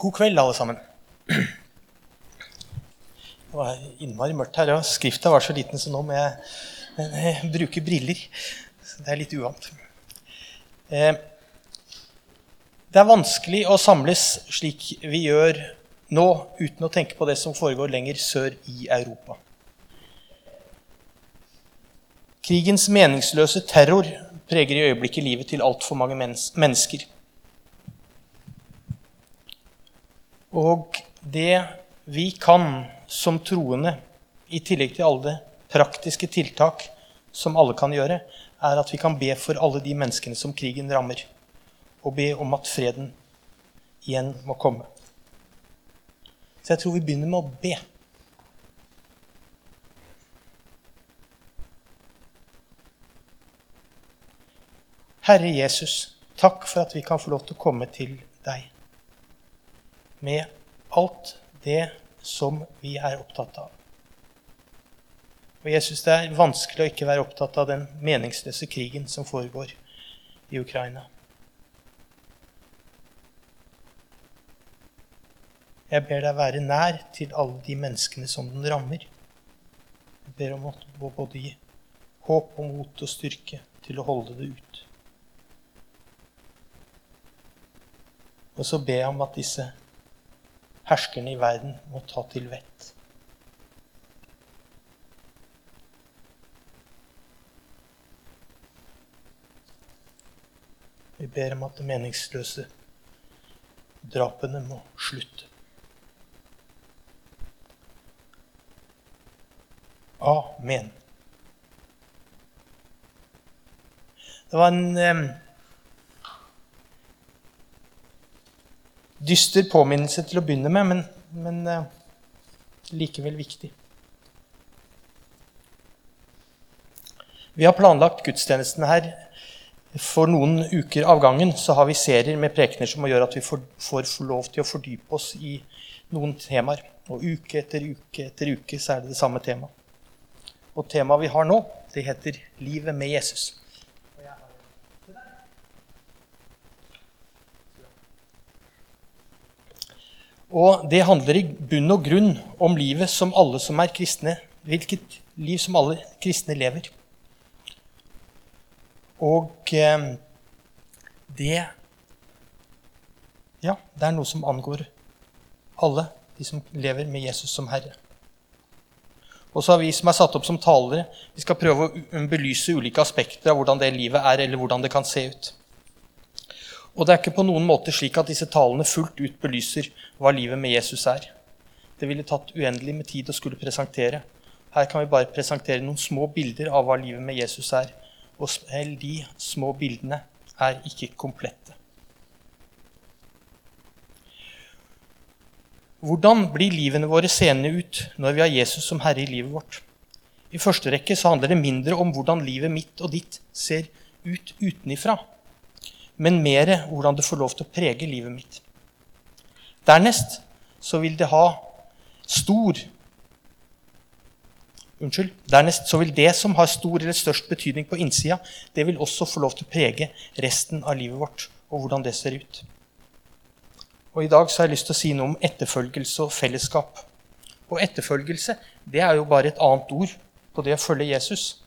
God kveld, alle sammen. Det var innmari mørkt her, og skrifta var så liten, så nå må jeg, jeg bruke briller. Så det er litt uvant. Eh, det er vanskelig å samles slik vi gjør nå, uten å tenke på det som foregår lenger sør i Europa. Krigens meningsløse terror preger i øyeblikket livet til altfor mange mennesker. Og det vi kan som troende, i tillegg til alle praktiske tiltak som alle kan gjøre, er at vi kan be for alle de menneskene som krigen rammer, og be om at freden igjen må komme. Så jeg tror vi begynner med å be. Herre Jesus, takk for at vi kan få lov til å komme til deg med alt det som vi er opptatt av. Og jeg syns Det er vanskelig å ikke være opptatt av den meningsløse krigen som foregår i Ukraina. Jeg ber deg være nær til alle de menneskene som den rammer. Jeg ber om å både gi håp og mot og styrke til å holde det ut. Og så ber jeg om at disse herskerne i verden må ta til vett. Vi ber om at det meningsløse drapene må slutte. Amen. Det var en dyster påminnelse til å begynne med, men, men uh, likevel viktig. Vi har planlagt gudstjenesten her for noen uker av gangen. Så har vi serier med prekener som gjør at vi får, får lov til å fordype oss i noen temaer. Og uke etter uke etter uke så er det det samme temaet. Og temaet vi har nå, det heter 'Livet med Jesus'. Og det handler i bunn og grunn om livet som alle som er kristne Hvilket liv som alle kristne lever. Og eh, det Ja, det er noe som angår alle, de som lever med Jesus som Herre. Og så har vi som er satt opp som talere, vi skal prøve å belyse ulike aspekter av hvordan det livet er, eller hvordan det kan se ut. Og det er ikke på noen måte slik at disse talene fullt ut belyser hva livet med Jesus er. Det ville tatt uendelig med tid å skulle presentere. Her kan vi bare presentere noen små bilder av hva livet med Jesus er. Og selv de små bildene er ikke komplette. Hvordan blir livene våre seende ut når vi har Jesus som herre i livet vårt? I første rekke så handler det mindre om hvordan livet mitt og ditt ser ut utenifra men mer hvordan det får lov til å prege livet mitt. Dernest så vil det ha stor Unnskyld. Dernest så vil det som har stor eller størst betydning på innsida, det vil også få lov til å prege resten av livet vårt og hvordan det ser ut. Og I dag så har jeg lyst til å si noe om etterfølgelse og fellesskap. Og etterfølgelse det er jo bare et annet ord på det å følge Jesus.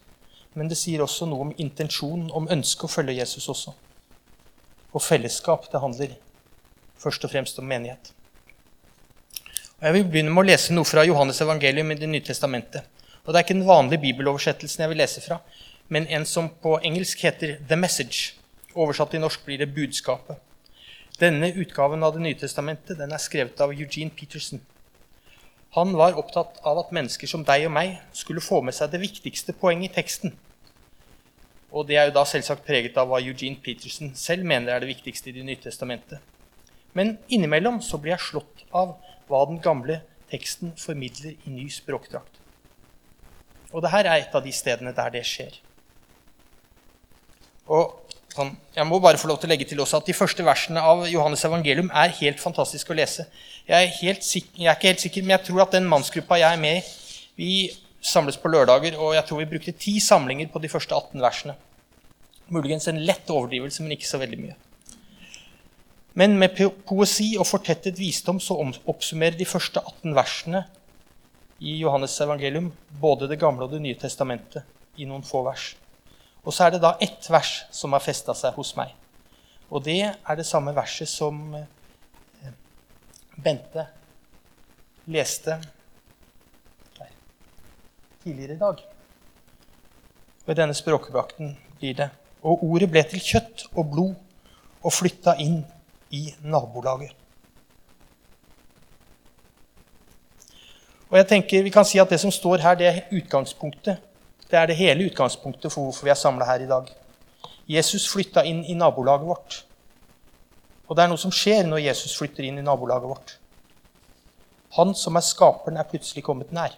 Men det sier også noe om intensjon, om ønsket å følge Jesus også. Og fellesskap det handler først og fremst om menighet. Og jeg vil begynne med å lese noe fra Johannes evangelium i Det nye testamentet. Og Det er ikke den vanlige bibeloversettelsen jeg vil lese fra, men en som på engelsk heter The Message. Oversatt til norsk blir det Budskapet. Denne utgaven av Det nye testamentet den er skrevet av Eugene Peterson. Han var opptatt av at mennesker som deg og meg skulle få med seg det viktigste poenget i teksten. Og det er jo da selvsagt preget av hva Eugene Peterson selv mener er det viktigste i Det nye testamentet. Men innimellom så blir jeg slått av hva den gamle teksten formidler i ny språkdrakt. Og det her er et av de stedene der det skjer. Og sånn, Jeg må bare få lov til å legge til også at De første versene av Johannes evangelium er helt fantastisk å lese. Jeg er, sikker, jeg er ikke helt sikker, men jeg tror at den mannsgruppa jeg er med i, vi samles på lørdager, og jeg tror vi brukte ti samlinger på de første 18 versene. Muligens en lett overdrivelse, men ikke så veldig mye. Men med poesi og fortettet visdom så oppsummerer de første 18 versene i Johannes evangelium både Det gamle og Det nye testamentet i noen få vers. Og så er det da ett vers som har festa seg hos meg. Og det er det samme verset som eh, Bente leste tidligere i dag. Ved denne språkvakten blir det. Og ordet ble til kjøtt og blod og flytta inn i nabolaget. Og jeg tenker Vi kan si at det som står her, det er utgangspunktet. Det er det hele utgangspunktet for hvorfor vi er samla her i dag. Jesus flytta inn i nabolaget vårt. Og det er noe som skjer når Jesus flytter inn i nabolaget vårt. Han som er skaperen, er plutselig kommet nær.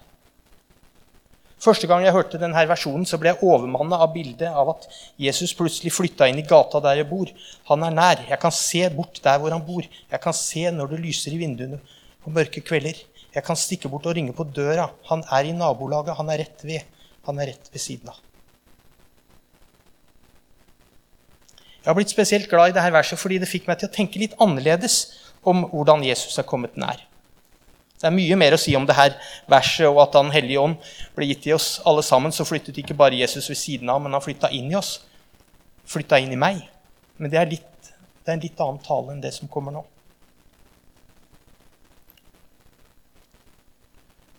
Første gang jeg hørte denne versjonen, så ble jeg overmanna av bildet av at Jesus plutselig flytta inn i gata der jeg bor. Han er nær. Jeg kan se bort der hvor han bor. Jeg kan se når det lyser i vinduene på mørke kvelder. Jeg kan stikke bort og ringe på døra. Han er i nabolaget. Han er rett ved. Han er rett ved siden av. Jeg har blitt spesielt glad i dette verset fordi det fikk meg til å tenke litt annerledes om hvordan Jesus er kommet nær. Det er mye mer å si om det her verset og at Den hellige ånd ble gitt i oss alle sammen. Så flyttet ikke bare Jesus ved siden av, men han flytta inn i oss. Flytta inn i meg. Men det er, litt, det er en litt annen tale enn det som kommer nå.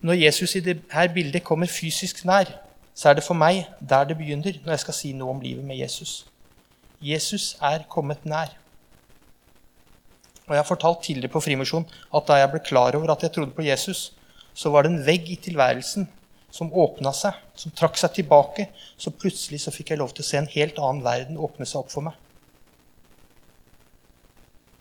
Når Jesus i dette bildet kommer fysisk nær, så er det for meg der det begynner når jeg skal si noe om livet med Jesus. Jesus er kommet nær. Og Jeg har fortalt tidligere på Frimisjon at da jeg ble klar over at jeg trodde på Jesus, så var det en vegg i tilværelsen som åpna seg, som trakk seg tilbake. Så plutselig så fikk jeg lov til å se en helt annen verden åpne seg opp for meg.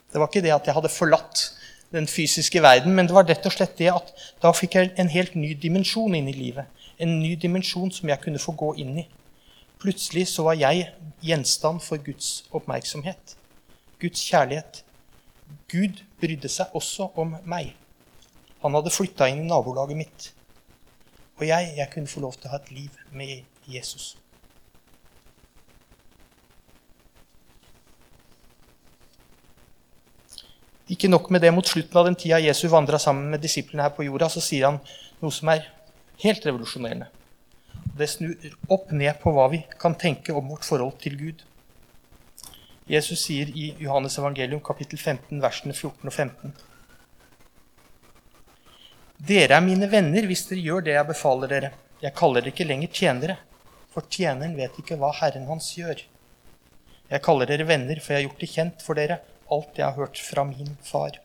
Det var ikke det at jeg hadde forlatt den fysiske verden, men det var rett og slett det at da fikk jeg en helt ny dimensjon inn i livet. En ny dimensjon som jeg kunne få gå inn i. Plutselig så var jeg gjenstand for Guds oppmerksomhet. Guds kjærlighet. Gud brydde seg også om meg. Han hadde flytta inn i nabolaget mitt. Og jeg, jeg kunne få lov til å ha et liv med Jesus. Ikke nok med det, mot slutten av den tida Jesus vandra sammen med disiplene her på jorda, så sier han noe som er helt revolusjonerende. Det snur opp ned på hva vi kan tenke om vårt forhold til Gud. Jesus sier i Johannes evangelium kapittel 15, versene 14 og 15. Dere er mine venner hvis dere gjør det jeg befaler dere. Jeg kaller dere ikke lenger tjenere, for tjeneren vet ikke hva Herren hans gjør. Jeg kaller dere venner, for jeg har gjort det kjent for dere alt jeg har hørt fra min far.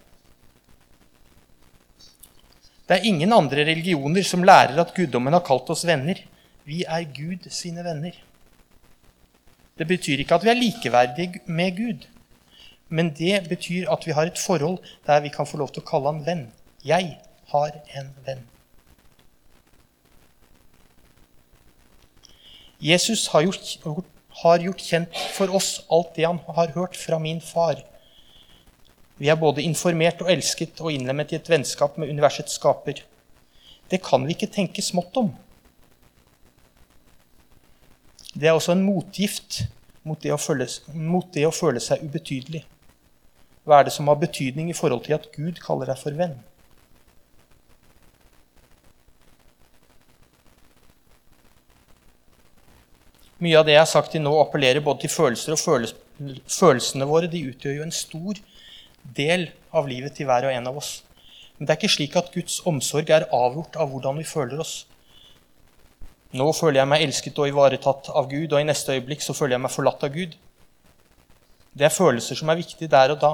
Det er ingen andre religioner som lærer at guddommen har kalt oss venner. Vi er Gud sine venner. Det betyr ikke at vi er likeverdige med Gud. Men det betyr at vi har et forhold der vi kan få lov til å kalle han venn. Jeg har en venn. Jesus har gjort, har gjort kjent for oss alt det han har hørt fra min far. Vi er både informert og elsket og innlemmet i et vennskap med universets skaper. Det kan vi ikke tenke smått om. Det er også en motgift mot det, føle, mot det, å føle, seg ubetydelig. Hva er det som har betydning i forhold til at Gud kaller deg for venn? Mye av det jeg har sagt til nå, appellerer både til følelser og føles, følelsene våre. De utgjør jo en stor del av livet til hver og en av oss. Men det er ikke slik at Guds omsorg er avgjort av hvordan vi føler oss. Nå føler jeg meg elsket og ivaretatt av Gud, og i neste øyeblikk så føler jeg meg forlatt av Gud. Det er følelser som er viktige der og da,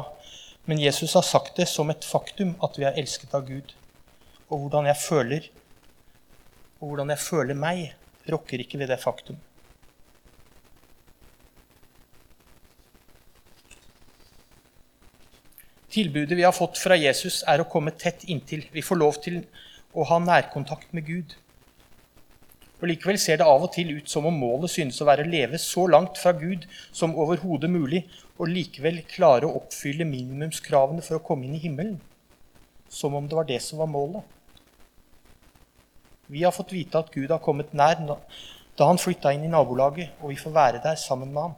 men Jesus har sagt det som et faktum at vi er elsket av Gud. Og hvordan jeg føler, og hvordan jeg føler meg, rokker ikke ved det faktum. Tilbudet vi har fått fra Jesus, er å komme tett inntil. Vi får lov til å ha nærkontakt med Gud. Og Likevel ser det av og til ut som om målet synes å være å leve så langt fra Gud som overhodet mulig, og likevel klare å oppfylle minimumskravene for å komme inn i himmelen. Som om det var det som var målet. Vi har fått vite at Gud har kommet nær da han flytta inn i nabolaget, og vi får være der sammen med ham.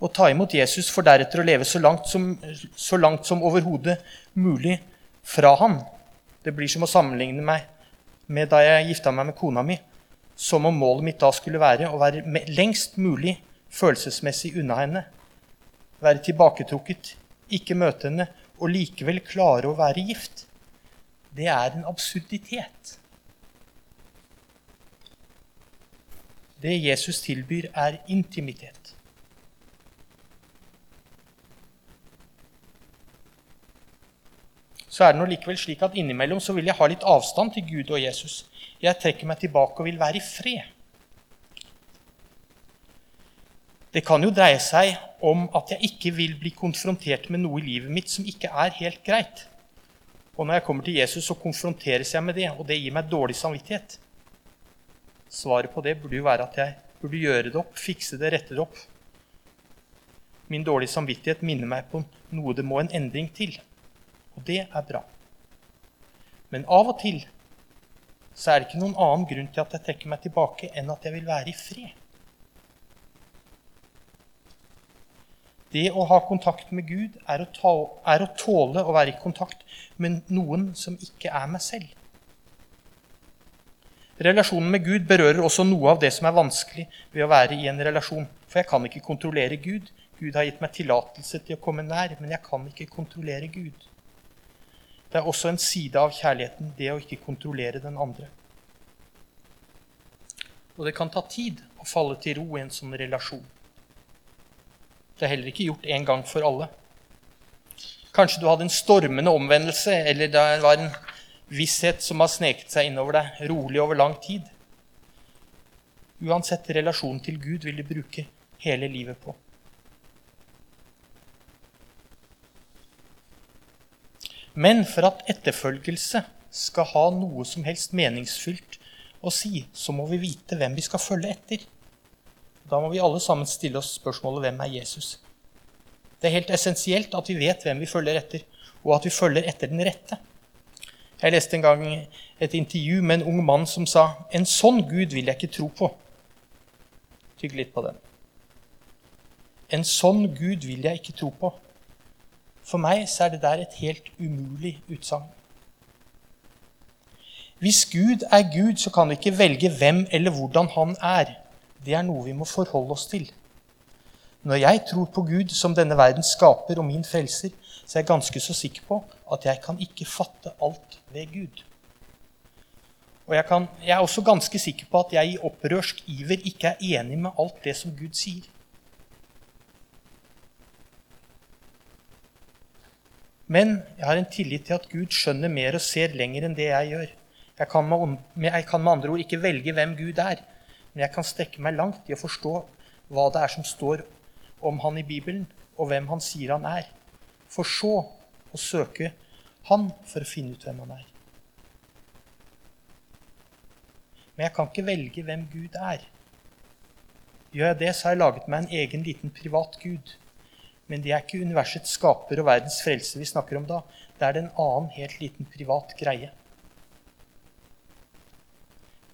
og ta imot Jesus for deretter å leve så langt som, så langt som overhodet mulig fra han. Det blir som å sammenligne meg med da jeg gifta meg med kona mi, som om målet mitt da skulle være å være lengst mulig følelsesmessig unna henne. Være tilbaketrukket, ikke møte henne, og likevel klare å være gift. Det er en absurditet. Det Jesus tilbyr, er intimitet. Så er det nå likevel slik at innimellom så vil jeg ha litt avstand til Gud og Jesus. Jeg trekker meg tilbake og vil være i fred. Det kan jo dreie seg om at jeg ikke vil bli konfrontert med noe i livet mitt som ikke er helt greit. Og når jeg kommer til Jesus, så konfronteres jeg med det, og det gir meg dårlig samvittighet. Svaret på det burde jo være at jeg burde gjøre det opp, fikse det, rette det opp. Min dårlige samvittighet minner meg på noe det må en endring til. Og det er bra. Men av og til så er det ikke noen annen grunn til at jeg trekker meg tilbake, enn at jeg vil være i fred. Det å ha kontakt med Gud er å, ta, er å, tåle å være i kontakt med noen som ikke er meg selv. Relasjonen med Gud berører også noe av det som er vanskelig ved å være i en relasjon. For jeg kan ikke kontrollere Gud. Gud har gitt meg tillatelse til å komme nær, men jeg kan ikke kontrollere Gud. Det er også en side av kjærligheten, det å ikke kontrollere den andre. Og det kan ta tid å falle til ro i en sånn relasjon. Det er heller ikke gjort en gang for alle. Kanskje du hadde en stormende omvendelse, eller det var en visshet som har sneket seg innover deg rolig over lang tid. Uansett relasjonen til Gud vil du bruke hele livet på. Men for at etterfølgelse skal ha noe som helst meningsfylt å si, så må vi vite hvem vi skal følge etter. Da må vi alle sammen stille oss spørsmålet hvem er Jesus? Det er helt essensielt at vi vet hvem vi følger etter, og at vi følger etter den rette. Jeg leste en gang et intervju med en ung mann som sa en sånn Gud vil jeg ikke tro på. Tygg litt på den. En sånn Gud vil jeg ikke tro på. For meg så er det der et helt umulig utsagn. Hvis Gud er Gud, så kan vi ikke velge hvem eller hvordan han er. Det er noe vi må forholde oss til. Når jeg tror på Gud som denne verden skaper og min frelser, så er jeg ganske så sikker på at jeg kan ikke fatte alt ved Gud. Og jeg, kan, jeg er også ganske sikker på at jeg i opprørsk iver ikke er enig med alt det som Gud sier. Men jeg har en tillit til at Gud skjønner mer og ser lenger enn det jeg gjør. Jeg kan, med, jeg kan med andre ord ikke velge hvem Gud er, men jeg kan strekke meg langt i å forstå hva det er som står om han i Bibelen, og hvem han sier han er. For så å søke han for å finne ut hvem han er. Men jeg kan ikke velge hvem Gud er. Gjør jeg det, så har jeg laget meg en egen liten privat Gud. Men det er ikke universets skaper og verdens frelse vi snakker om da. Det er en annen, helt liten privat greie.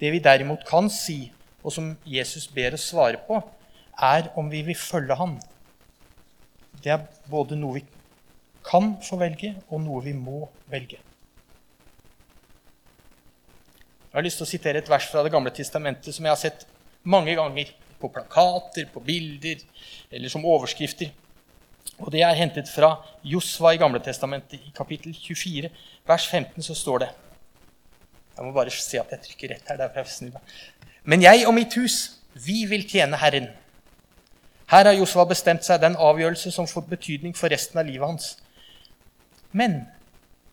Det vi derimot kan si, og som Jesus ber oss svare på, er om vi vil følge ham. Det er både noe vi kan få velge, og noe vi må velge. Jeg har lyst til å sitere et vers fra Det gamle testamentet som jeg har sett mange ganger på plakater, på bilder eller som overskrifter. Og Det er hentet fra Josva i Gamle Testamentet. I kapittel 24, vers 15, så står det Jeg må bare se at jeg trykker rett her. derfor. Men jeg og mitt hus, vi vil tjene Herren. Her har Josva bestemt seg den avgjørelse som får betydning for resten av livet hans. Men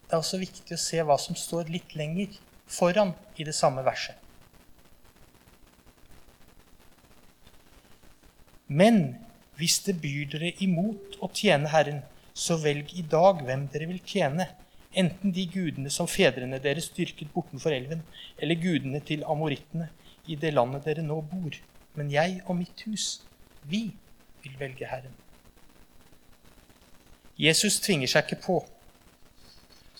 det er også viktig å se hva som står litt lenger foran i det samme verset. Men hvis det byr dere imot å tjene Herren, så velg i dag hvem dere vil tjene, enten de gudene som fedrene deres dyrket bortenfor elven, eller gudene til amorittene i det landet dere nå bor. Men jeg og mitt hus, vi vil velge Herren. Jesus tvinger seg ikke på.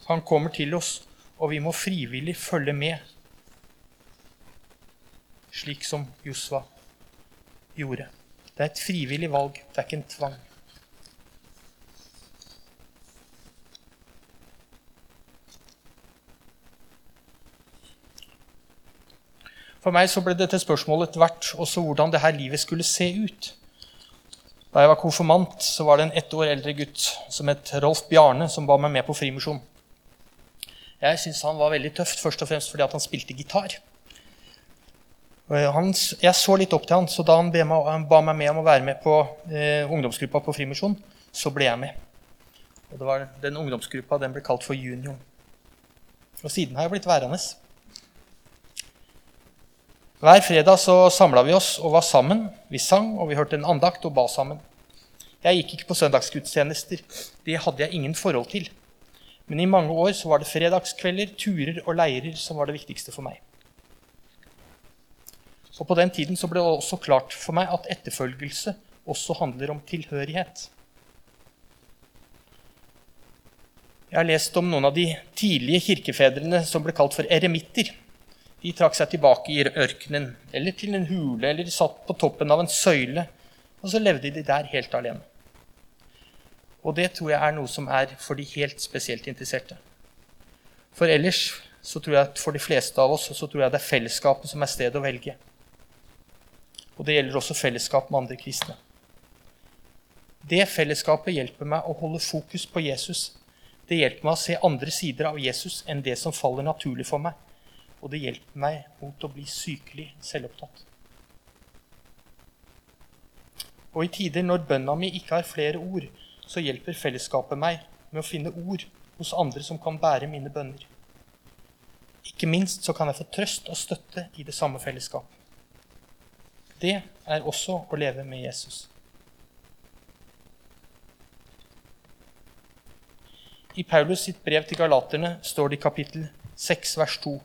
Han kommer til oss, og vi må frivillig følge med, slik som Josva gjorde. Det er et frivillig valg, det er ikke en tvang. For meg så ble dette spørsmålet etter hvert også hvordan det her livet skulle se ut. Da jeg var konfirmant, så var det en ett år eldre gutt som het Rolf Bjarne, som ba meg med på Frimisjon. Jeg syntes han var veldig tøft, først og fremst fordi han spilte gitar. Han, jeg så litt opp til han, så da han meg, ba meg med om å være med på eh, ungdomsgruppa på Frimisjon, så ble jeg med. Og det var Den ungdomsgruppa den ble kalt for Junior. Og siden har jeg blitt værende. Hver fredag så samla vi oss og var sammen. Vi sang, og vi hørte en andakt og ba sammen. Jeg gikk ikke på søndagsgudstjenester. Det hadde jeg ingen forhold til. Men i mange år så var det fredagskvelder, turer og leirer som var det viktigste for meg. Og På den tiden så ble det også klart for meg at etterfølgelse også handler om tilhørighet. Jeg har lest om noen av de tidlige kirkefedrene som ble kalt for eremitter. De trakk seg tilbake i ørkenen eller til en hule eller satt på toppen av en søyle. Og så levde de der helt alene. Og det tror jeg er noe som er for de helt spesielt interesserte. For ellers så tror jeg at for de fleste av oss så tror jeg det er fellesskapet som er stedet å velge. Og det gjelder også fellesskap med andre kristne. Det fellesskapet hjelper meg å holde fokus på Jesus. Det hjelper meg å se andre sider av Jesus enn det som faller naturlig for meg og det hjelper meg mot å bli sykelig selvopptatt. Og i tider når bønna mi ikke har flere ord, så hjelper fellesskapet meg med å finne ord hos andre som kan bære mine bønner. Ikke minst så kan jeg få trøst og støtte i det samme fellesskapet. Det er også å leve med Jesus. I Paulus sitt brev til galaterne står det i kapittel 6, vers 2.: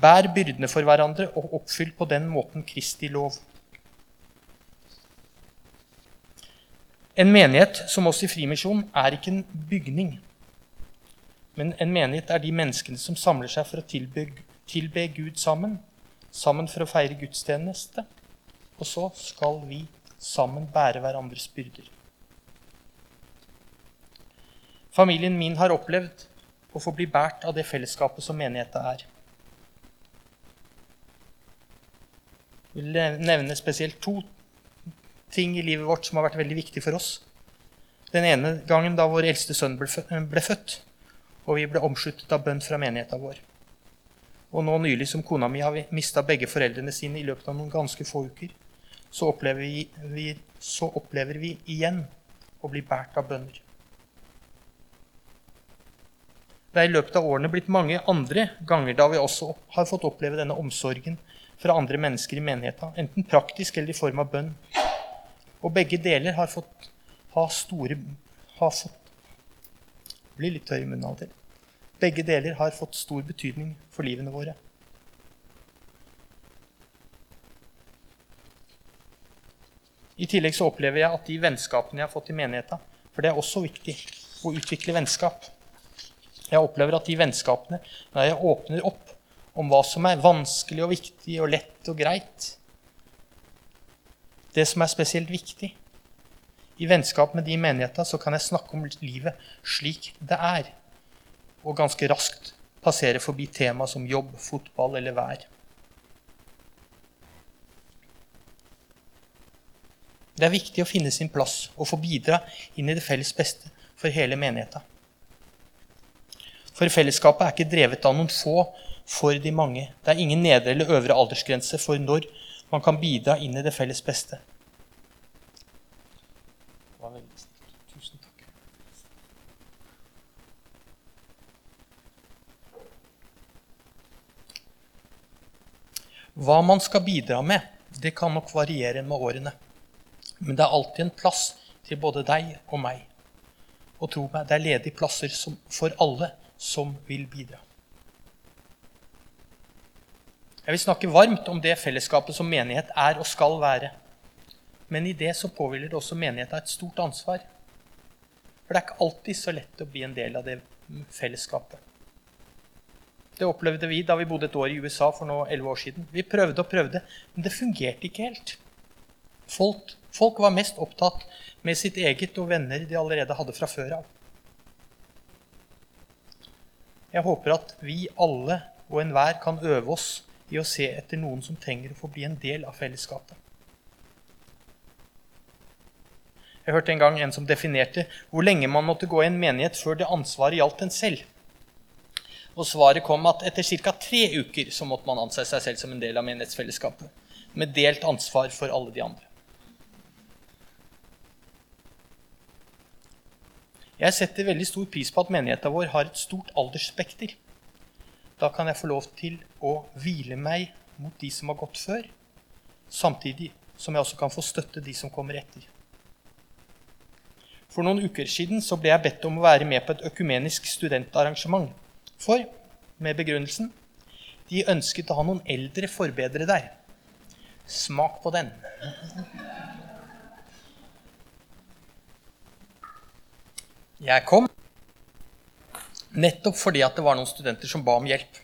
Bær byrdene for hverandre og oppfyll på den måten Kristi lov. En menighet som oss i Frimisjon er ikke en bygning. Men en menighet er de menneskene som samler seg for å tilbe, tilbe Gud sammen. Sammen for å feire gudstjeneste. Og så skal vi sammen bære hverandres byrder. Familien min har opplevd å få bli båret av det fellesskapet som menigheten er. Jeg vil nevne spesielt to ting i livet vårt som har vært veldig viktig for oss. Den ene gangen da vår eldste sønn ble født, og vi ble omsluttet av bønn fra menigheten vår. Og nå nylig som kona mi har mista begge foreldrene sine i løpet av noen ganske få uker, så opplever vi, vi, så opplever vi igjen å bli båret av bønner. Det er i løpet av årene blitt mange andre ganger da vi også har fått oppleve denne omsorgen fra andre mennesker i menigheten, enten praktisk eller i form av bønn. Og begge deler har fått ha store har fått, Blir litt tørr i munnen av og til. Begge deler har fått stor betydning for livene våre. I tillegg så opplever jeg at de vennskapene jeg har fått i menigheta For det er også viktig å utvikle vennskap. Jeg opplever at de vennskapene, når jeg åpner opp om hva som er vanskelig og viktig og lett og greit. Det som er spesielt viktig. I vennskap med de menighetene så kan jeg snakke om livet slik det er, og ganske raskt passere forbi tema som jobb, fotball eller vær. Det er viktig å finne sin plass og få bidra inn i det felles beste for hele menigheten. For fellesskapet er ikke drevet av noen få for de mange. Det er ingen nedre eller øvre aldersgrense for når man kan bidra inn i det felles beste. Hva man skal bidra med, det kan nok variere med årene. Men det er alltid en plass til både deg og meg. Og tro meg, det er ledige plasser for alle som vil bidra. Jeg vil snakke varmt om det fellesskapet som menighet er og skal være. Men i det så påhviler det også menigheta et stort ansvar. For det er ikke alltid så lett å bli en del av det fellesskapet. Det opplevde vi da vi bodde et år i USA for nå 11 år siden. Vi prøvde og prøvde, men det fungerte ikke helt. Folk, folk var mest opptatt med sitt eget og venner de allerede hadde fra før av. Jeg håper at vi alle og enhver kan øve oss i å se etter noen som trenger å få bli en del av fellesskapet. Jeg hørte en gang en som definerte hvor lenge man måtte gå i en menighet før det ansvaret gjaldt en selv. Og svaret kom at etter ca. tre uker så måtte man anse seg selv som en del av menighetsfellesskapet, med delt ansvar for alle de andre. Jeg setter veldig stor pris på at menigheten vår har et stort aldersspekter. Da kan jeg få lov til å hvile meg mot de som har gått før, samtidig som jeg også kan få støtte de som kommer etter. For noen uker siden så ble jeg bedt om å være med på et økumenisk studentarrangement. For, med begrunnelsen, de ønsket å ha noen eldre forbedre der. Smak på den. Jeg kom nettopp fordi at det var noen studenter som ba om hjelp.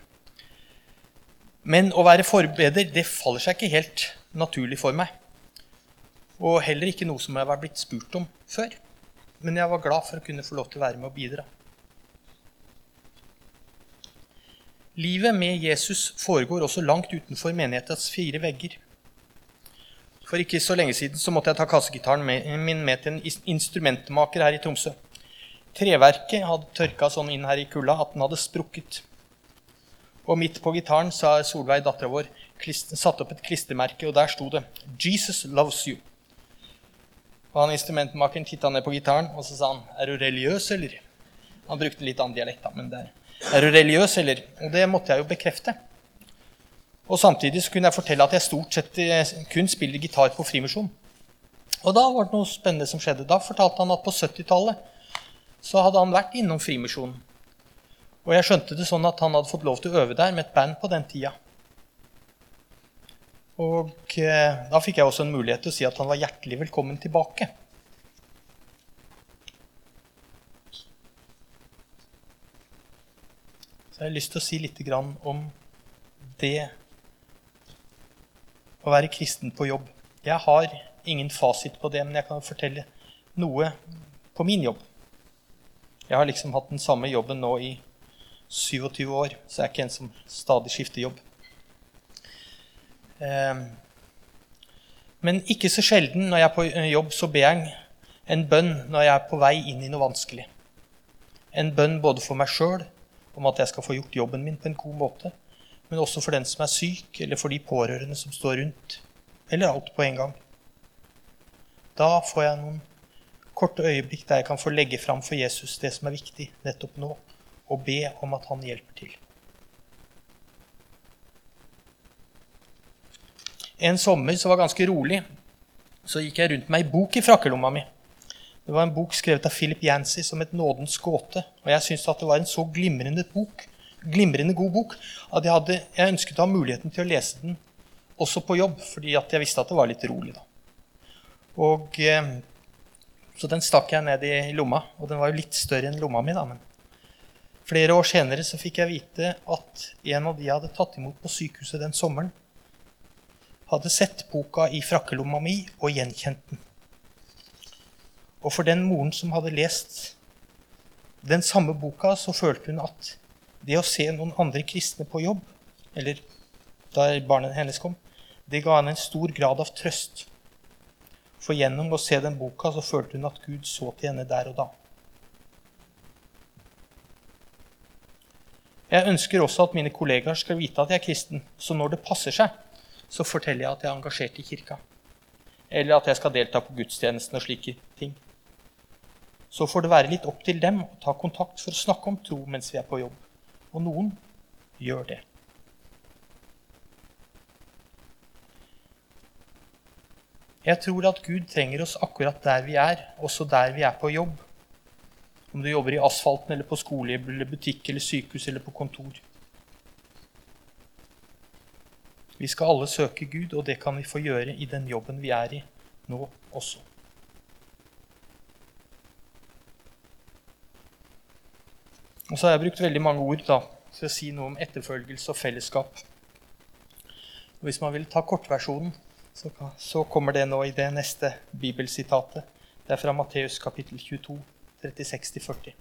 Men å være forbeder det faller seg ikke helt naturlig for meg. Og heller ikke noe som jeg var blitt spurt om før. Men jeg var glad for å kunne få lov til å være med og bidra. Livet med Jesus foregår også langt utenfor menighetens fire vegger. For ikke så lenge siden så måtte jeg ta kassegitaren min med til en instrumentmaker her i Tromsø. Treverket hadde tørka sånn inn her i kulda at den hadde sprukket. Og midt på gitaren sa Solveig, dattera vår, satt opp et klistremerke, og der sto det 'Jesus loves you'. Og han Instrumentmakeren titta ned på gitaren og så sa han, 'Er du religiøs, eller?' Han brukte litt annen dialekt, da, men det er, 'Er du religiøs, eller?' Og det måtte jeg jo bekrefte. Og samtidig så kunne jeg fortelle at jeg stort sett eh, kun spiller gitar på frimisjon. Og da var det noe spennende som skjedde. Da fortalte han at på 70-tallet så hadde han vært innom Frimisjonen. Og jeg skjønte det sånn at han hadde fått lov til å øve der med et band på den tida. Og eh, da fikk jeg også en mulighet til å si at han var hjertelig velkommen tilbake. Så jeg har lyst til å si litt om det å være kristen på jobb. Jeg har ingen fasit på det, men jeg kan fortelle noe på min jobb. Jeg har liksom hatt den samme jobben nå i 27 år, så jeg er ikke en som stadig skifter jobb. Ehm, men ikke så sjelden når jeg er på eh, jobb, så ber jeg en bønn når jeg er på vei inn i noe vanskelig. En bønn både for meg sjøl, om at jeg skal få gjort jobben min på en god måte, men også for den som er syk, eller for de pårørende som står rundt, eller alt på en gang. Da får jeg noen korte øyeblikk der jeg kan få legge fram for Jesus det som er viktig nettopp nå, og be om at han hjelper til. En sommer som var ganske rolig, så gikk jeg rundt med ei bok i frakkelomma mi. Det var en bok skrevet av Philip Yancy som het 'Nådens gåte'. Og jeg syntes at det var en så glimrende bok, glimrende god bok at jeg, hadde, jeg ønsket å ha muligheten til å lese den også på jobb, fordi jeg visste at det var litt rolig da. Og eh, så den stakk jeg ned i lomma. Og den var jo litt større enn lomma mi, da. Men flere år senere så fikk jeg vite at en av de jeg hadde tatt imot på sykehuset den sommeren, hadde sett boka i frakkelomma mi og gjenkjent den. Og for den moren som hadde lest den samme boka, så følte hun at det å se noen andre kristne på jobb, eller der barnet hennes kom, det ga henne en stor grad av trøst. For gjennom å se den boka så følte hun at Gud så til henne der og da. Jeg ønsker også at mine kollegaer skal vite at jeg er kristen, så når det passer seg, så forteller jeg at jeg er engasjert i kirka. Eller at jeg skal delta på gudstjenesten og slike ting. Så får det være litt opp til dem å ta kontakt for å snakke om tro mens vi er på jobb. Og noen gjør det. Jeg tror at Gud trenger oss akkurat der vi er, også der vi er på jobb. Om du jobber i asfalten, eller på skole, eller butikk, eller sykehus eller på kontor. Vi skal alle søke Gud, og det kan vi få gjøre i den jobben vi er i nå også. Og så har jeg brukt veldig mange ord da, for å si noe om etterfølgelse og fellesskap. Og hvis man vil ta kortversjonen, så kommer det nå i det neste bibelsitatet. Det er fra Matteus kapittel 22, 36-40.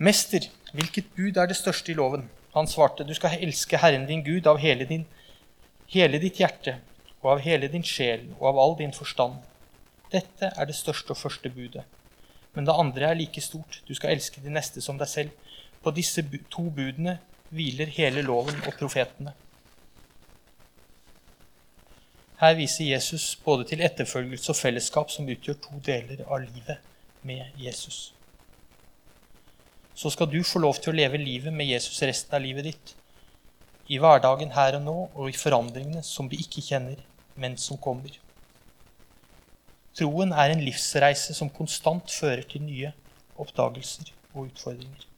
Mester, hvilket bud er det største i loven? Han svarte, du skal elske Herren din Gud av hele, din, hele ditt hjerte og av hele din sjel og av all din forstand. Dette er det største og første budet. Men det andre er like stort. Du skal elske de neste som deg selv. På disse to budene hviler hele loven og profetene. Her viser Jesus både til etterfølgelse og fellesskap som utgjør to deler av livet med Jesus så skal du få lov til å leve livet med Jesus resten av livet ditt. I hverdagen her og nå og i forandringene som vi ikke kjenner, men som kommer. Troen er en livsreise som konstant fører til nye oppdagelser og utfordringer.